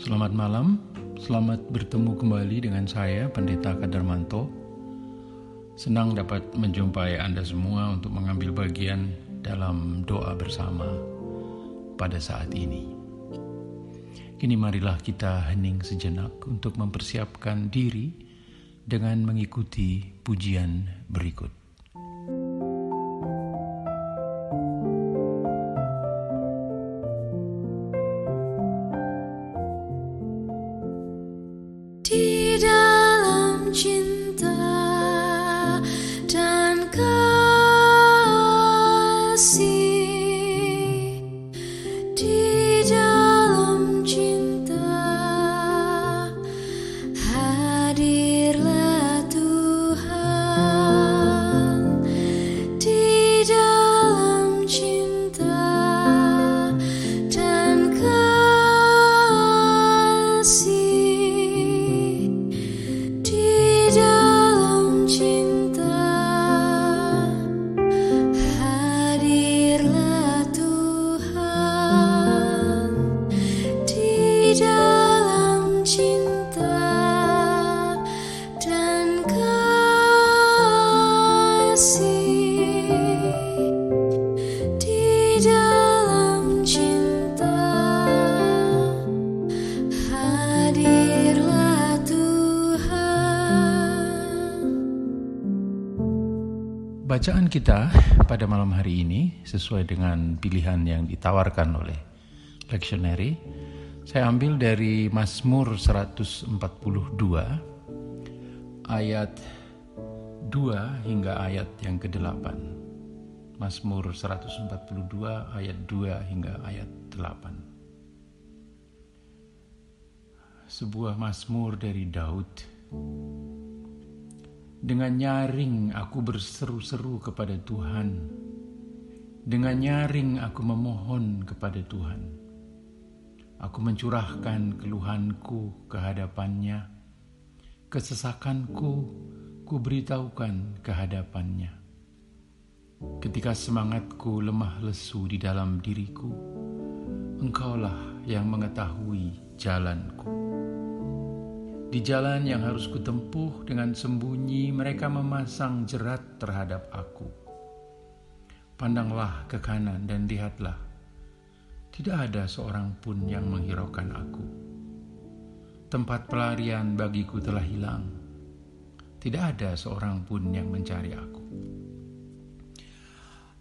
Selamat malam, selamat bertemu kembali dengan saya Pendeta Kadarmanto. Senang dapat menjumpai Anda semua untuk mengambil bagian dalam doa bersama pada saat ini. Kini marilah kita hening sejenak untuk mempersiapkan diri dengan mengikuti pujian berikut. Kita pada malam hari ini sesuai dengan pilihan yang ditawarkan oleh lectionary. Saya ambil dari Mazmur 142 ayat 2 hingga ayat yang ke-8. Mazmur 142 ayat 2 hingga ayat 8. Sebuah mazmur dari Daud dengan nyaring aku berseru-seru kepada Tuhan. Dengan nyaring aku memohon kepada Tuhan. Aku mencurahkan keluhanku ke hadapannya. Kesesakanku ku beritahukan ke hadapannya. Ketika semangatku lemah lesu di dalam diriku, engkaulah yang mengetahui jalanku. Di jalan yang harus kutempuh dengan sembunyi, mereka memasang jerat terhadap aku. Pandanglah ke kanan dan lihatlah, tidak ada seorang pun yang menghiraukan aku. Tempat pelarian bagiku telah hilang, tidak ada seorang pun yang mencari aku.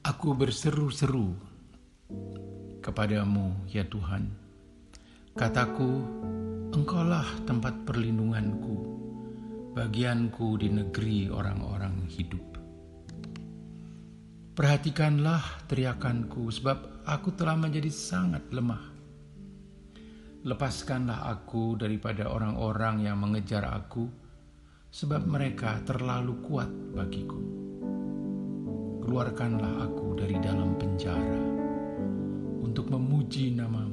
Aku berseru-seru kepadamu, ya Tuhan. Kataku, Engkaulah tempat perlindunganku, bagianku di negeri orang-orang hidup. Perhatikanlah teriakanku, sebab aku telah menjadi sangat lemah. Lepaskanlah aku daripada orang-orang yang mengejar aku, sebab mereka terlalu kuat bagiku. Keluarkanlah aku dari dalam penjara untuk memuji namamu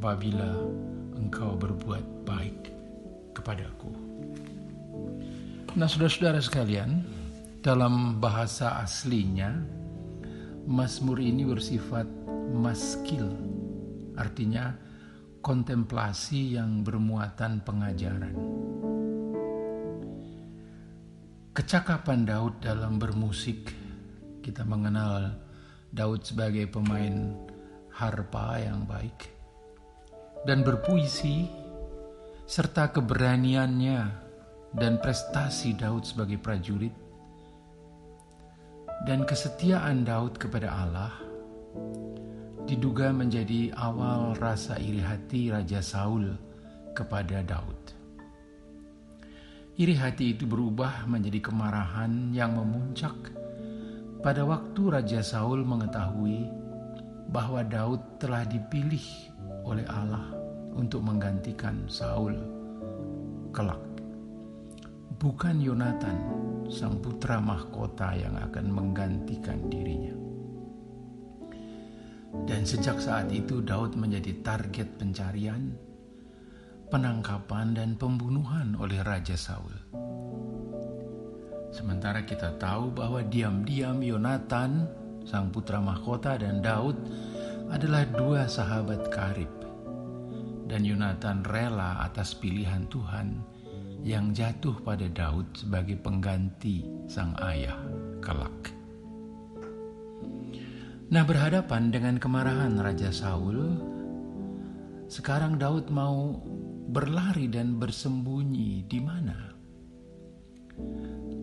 apabila engkau berbuat baik kepadaku. Nah, saudara-saudara sekalian, dalam bahasa aslinya, Mazmur ini bersifat maskil, artinya kontemplasi yang bermuatan pengajaran. Kecakapan Daud dalam bermusik, kita mengenal Daud sebagai pemain harpa yang baik dan berpuisi serta keberaniannya dan prestasi Daud sebagai prajurit dan kesetiaan Daud kepada Allah diduga menjadi awal rasa iri hati Raja Saul kepada Daud. Iri hati itu berubah menjadi kemarahan yang memuncak pada waktu Raja Saul mengetahui bahwa Daud telah dipilih oleh Allah untuk menggantikan Saul kelak, bukan Yonatan, sang putra mahkota yang akan menggantikan dirinya. Dan sejak saat itu Daud menjadi target pencarian, penangkapan dan pembunuhan oleh Raja Saul. Sementara kita tahu bahwa diam-diam Yonatan, sang putra mahkota dan Daud adalah dua sahabat karib, dan Yonatan rela atas pilihan Tuhan yang jatuh pada Daud sebagai pengganti sang ayah kelak. Nah, berhadapan dengan kemarahan Raja Saul, sekarang Daud mau berlari dan bersembunyi di mana?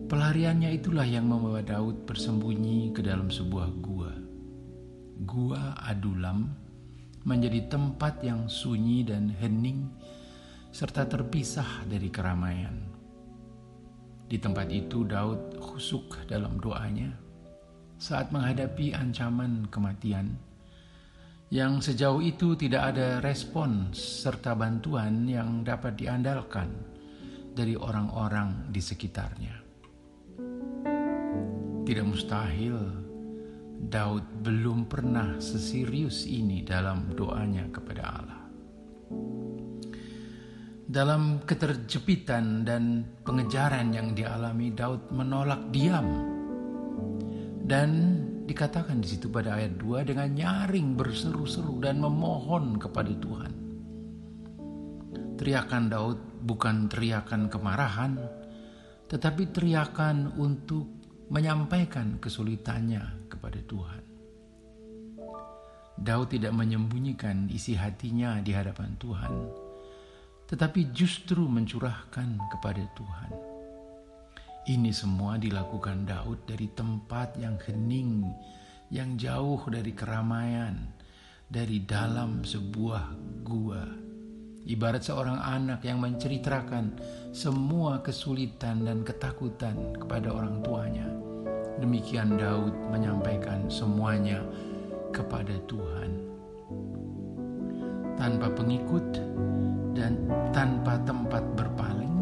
Pelariannya itulah yang membawa Daud bersembunyi ke dalam sebuah gua. Gua Adulam menjadi tempat yang sunyi dan hening serta terpisah dari keramaian. Di tempat itu Daud khusuk dalam doanya saat menghadapi ancaman kematian yang sejauh itu tidak ada respon serta bantuan yang dapat diandalkan dari orang-orang di sekitarnya. Tidak mustahil Daud belum pernah seserius ini dalam doanya kepada Allah. Dalam keterjepitan dan pengejaran yang dialami, Daud menolak diam. Dan dikatakan di situ pada ayat 2 dengan nyaring berseru-seru dan memohon kepada Tuhan. Teriakan Daud bukan teriakan kemarahan, tetapi teriakan untuk menyampaikan kesulitannya kepada Tuhan. Daud tidak menyembunyikan isi hatinya di hadapan Tuhan, tetapi justru mencurahkan kepada Tuhan. Ini semua dilakukan Daud dari tempat yang hening, yang jauh dari keramaian, dari dalam sebuah gua. Ibarat seorang anak yang menceritakan semua kesulitan dan ketakutan kepada orang tuanya. Demikian Daud menyampaikan semuanya kepada Tuhan. Tanpa pengikut dan tanpa tempat berpaling,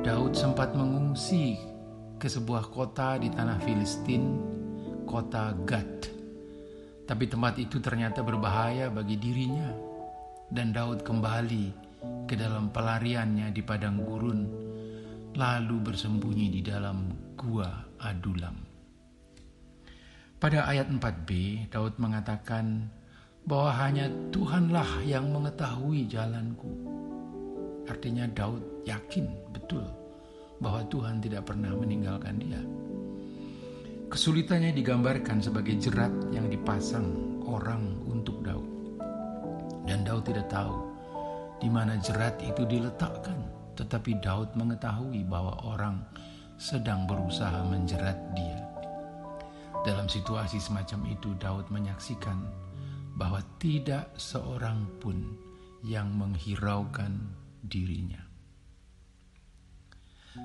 Daud sempat mengungsi ke sebuah kota di tanah Filistin, kota Gad. Tapi tempat itu ternyata berbahaya bagi dirinya dan Daud kembali ke dalam pelariannya di padang gurun, lalu bersembunyi di dalam gua Adulam. Pada ayat 4b, Daud mengatakan bahwa hanya Tuhanlah yang mengetahui jalanku. Artinya Daud yakin betul bahwa Tuhan tidak pernah meninggalkan dia. Kesulitannya digambarkan sebagai jerat yang dipasang orang untuk Daud. Dan Daud tidak tahu di mana jerat itu diletakkan. Tetapi Daud mengetahui bahwa orang sedang berusaha menjerat dia. Dalam situasi semacam itu Daud menyaksikan bahwa tidak seorang pun yang menghiraukan dirinya.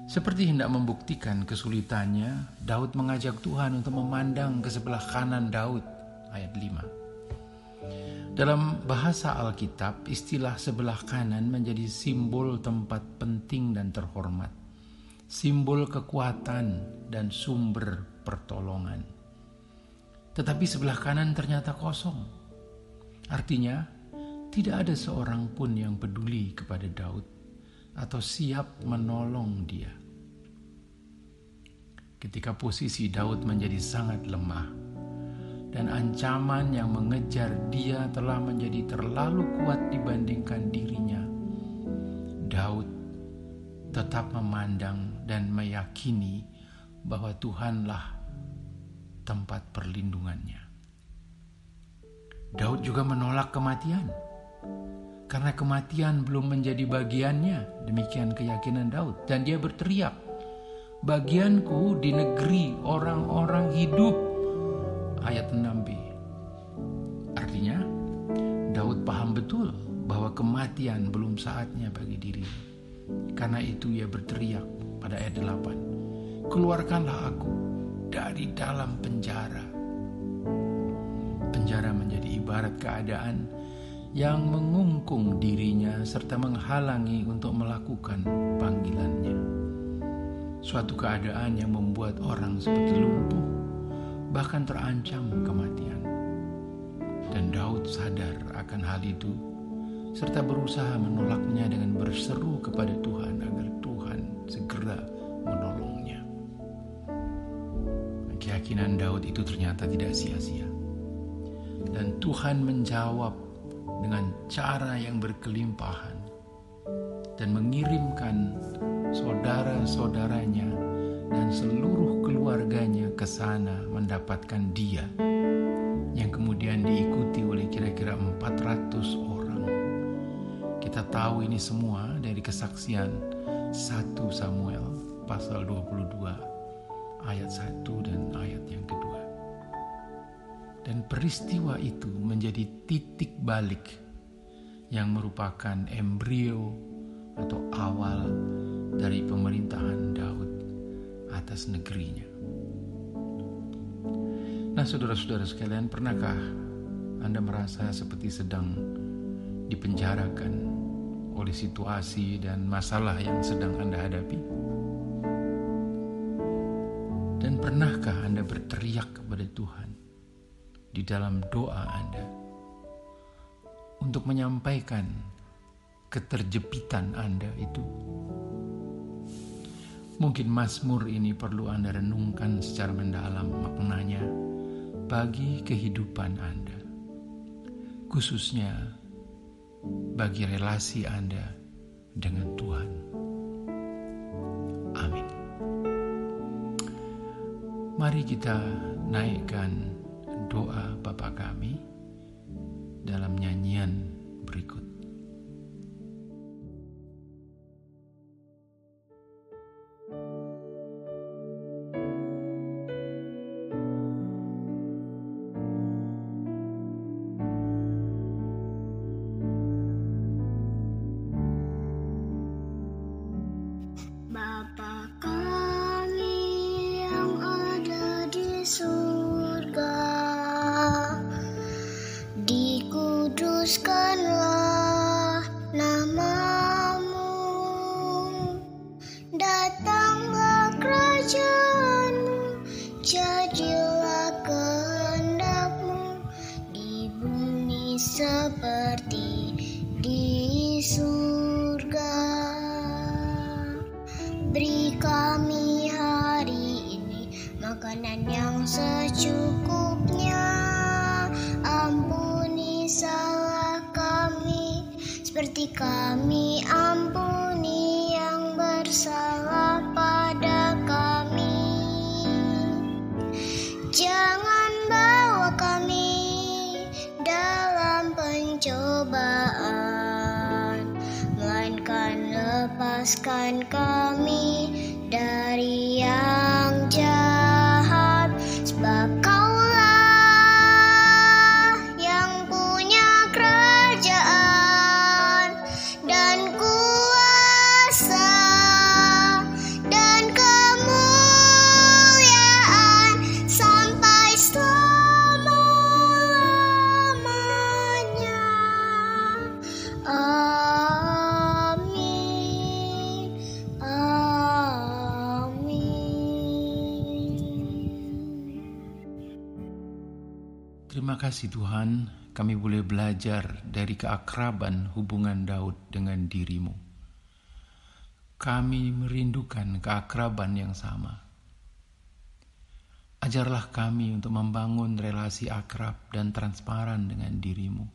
Seperti hendak membuktikan kesulitannya, Daud mengajak Tuhan untuk memandang ke sebelah kanan Daud, ayat 5. Dalam bahasa Alkitab, istilah sebelah kanan menjadi simbol tempat penting dan terhormat, simbol kekuatan dan sumber pertolongan. Tetapi sebelah kanan ternyata kosong. Artinya, tidak ada seorang pun yang peduli kepada Daud atau siap menolong dia. Ketika posisi Daud menjadi sangat lemah, dan ancaman yang mengejar dia telah menjadi terlalu kuat dibandingkan dirinya. Daud tetap memandang dan meyakini bahwa Tuhanlah tempat perlindungannya. Daud juga menolak kematian karena kematian belum menjadi bagiannya. Demikian keyakinan Daud, dan dia berteriak, "Bagianku di negeri orang-orang hidup." Ayat 6b. Artinya, Daud paham betul bahwa kematian belum saatnya bagi diri. Karena itu ia berteriak pada ayat 8, Keluarkanlah aku dari dalam penjara. Penjara menjadi ibarat keadaan yang mengungkung dirinya serta menghalangi untuk melakukan panggilannya. Suatu keadaan yang membuat orang seperti lumpuh bahkan terancam kematian. Dan Daud sadar akan hal itu serta berusaha menolaknya dengan berseru kepada Tuhan agar Tuhan segera menolongnya. Keyakinan Daud itu ternyata tidak sia-sia. Dan Tuhan menjawab dengan cara yang berkelimpahan dan mengirimkan saudara-saudaranya dan seluruh keluarganya ke sana mendapatkan dia yang kemudian diikuti oleh kira-kira 400 orang. Kita tahu ini semua dari kesaksian 1 Samuel pasal 22 ayat 1 dan ayat yang kedua. Dan peristiwa itu menjadi titik balik yang merupakan embrio atau awal dari pemerintahan Daud atas negerinya. Nah, saudara-saudara sekalian, pernahkah Anda merasa seperti sedang dipenjarakan oleh situasi dan masalah yang sedang Anda hadapi? Dan pernahkah Anda berteriak kepada Tuhan di dalam doa Anda untuk menyampaikan keterjepitan Anda itu. Mungkin Mazmur ini perlu Anda renungkan secara mendalam maknanya bagi kehidupan Anda, khususnya bagi relasi Anda dengan Tuhan. Amin. Mari kita naikkan doa Bapa kami dalam nyanyian berikut. Kami ampuni yang bersalah pada kami. Jangan bawa kami dalam pencobaan, melainkan lepaskan kasih Tuhan, kami boleh belajar dari keakraban hubungan Daud dengan dirimu. Kami merindukan keakraban yang sama. Ajarlah kami untuk membangun relasi akrab dan transparan dengan dirimu.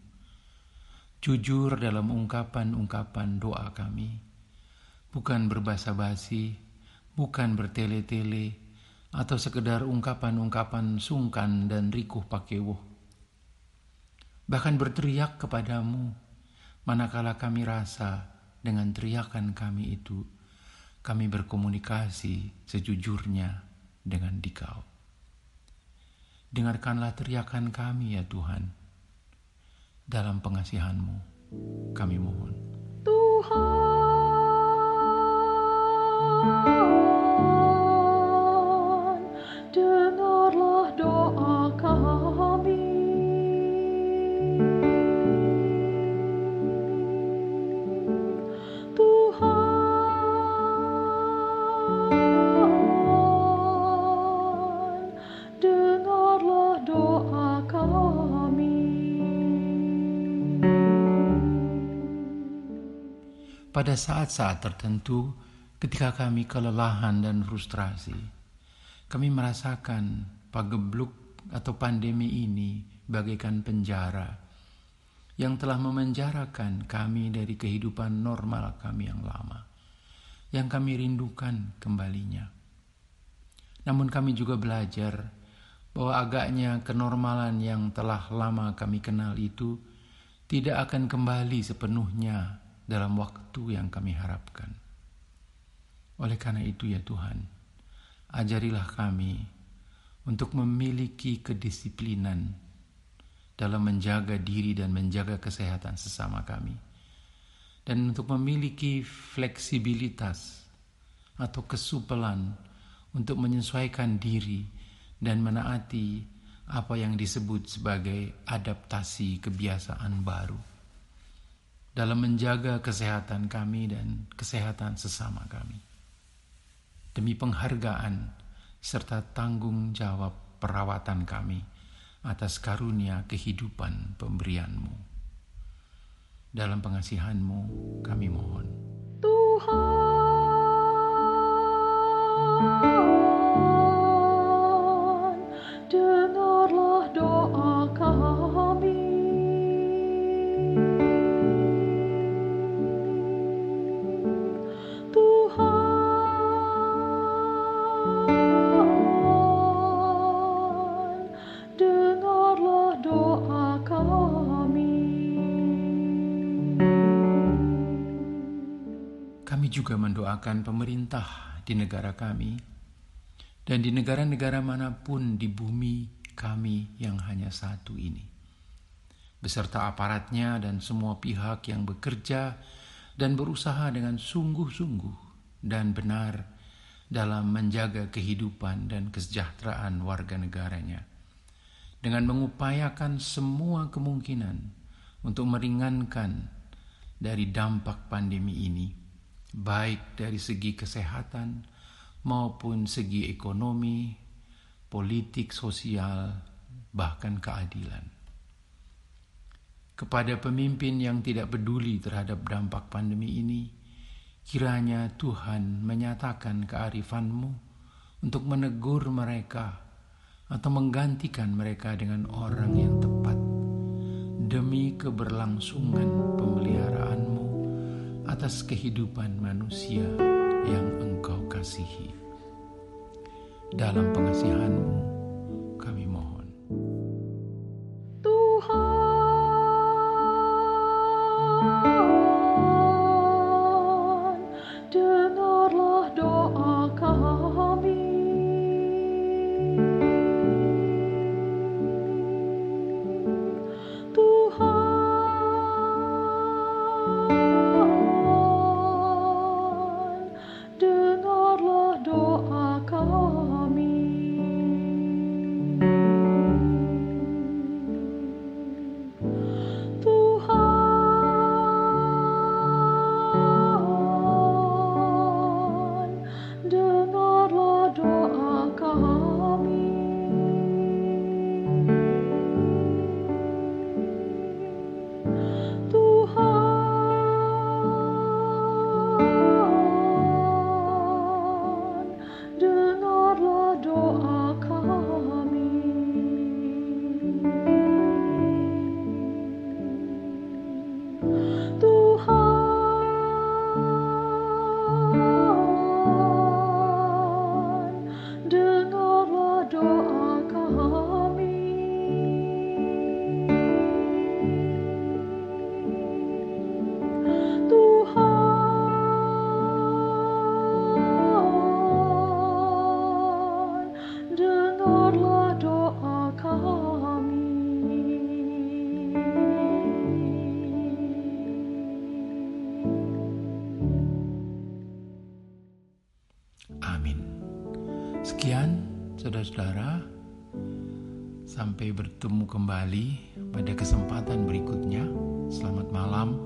Jujur dalam ungkapan-ungkapan doa kami, bukan berbahasa basi, bukan bertele-tele, atau sekedar ungkapan-ungkapan sungkan dan rikuh pakewuh bahkan berteriak kepadamu, manakala kami rasa dengan teriakan kami itu, kami berkomunikasi sejujurnya dengan dikau. Dengarkanlah teriakan kami ya Tuhan, dalam pengasihanmu kami mohon. Tuhan. Pada saat-saat tertentu ketika kami kelelahan dan frustrasi, kami merasakan pagebluk atau pandemi ini bagaikan penjara yang telah memenjarakan kami dari kehidupan normal kami yang lama, yang kami rindukan kembalinya. Namun kami juga belajar bahwa agaknya kenormalan yang telah lama kami kenal itu tidak akan kembali sepenuhnya dalam waktu yang kami harapkan. Oleh karena itu ya Tuhan, ajarilah kami untuk memiliki kedisiplinan dalam menjaga diri dan menjaga kesehatan sesama kami. Dan untuk memiliki fleksibilitas atau kesupelan untuk menyesuaikan diri dan menaati apa yang disebut sebagai adaptasi kebiasaan baru dalam menjaga kesehatan kami dan kesehatan sesama kami. Demi penghargaan serta tanggung jawab perawatan kami atas karunia kehidupan pemberianmu. Dalam pengasihanmu kami mohon. Tuhan, mendoakan pemerintah di negara kami dan di negara-negara mana pun di bumi kami yang hanya satu ini. Beserta aparatnya dan semua pihak yang bekerja dan berusaha dengan sungguh-sungguh dan benar dalam menjaga kehidupan dan kesejahteraan warga negaranya. Dengan mengupayakan semua kemungkinan untuk meringankan dari dampak pandemi ini baik dari segi kesehatan maupun segi ekonomi, politik, sosial, bahkan keadilan. Kepada pemimpin yang tidak peduli terhadap dampak pandemi ini, kiranya Tuhan menyatakan kearifanmu untuk menegur mereka atau menggantikan mereka dengan orang yang tepat demi keberlangsungan pemeliharaanmu atas kehidupan manusia yang engkau kasihi. Dalam pengasihanmu saudara-saudara. Sampai bertemu kembali pada kesempatan berikutnya. Selamat malam.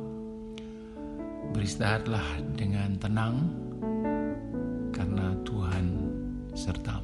Beristirahatlah dengan tenang karena Tuhan serta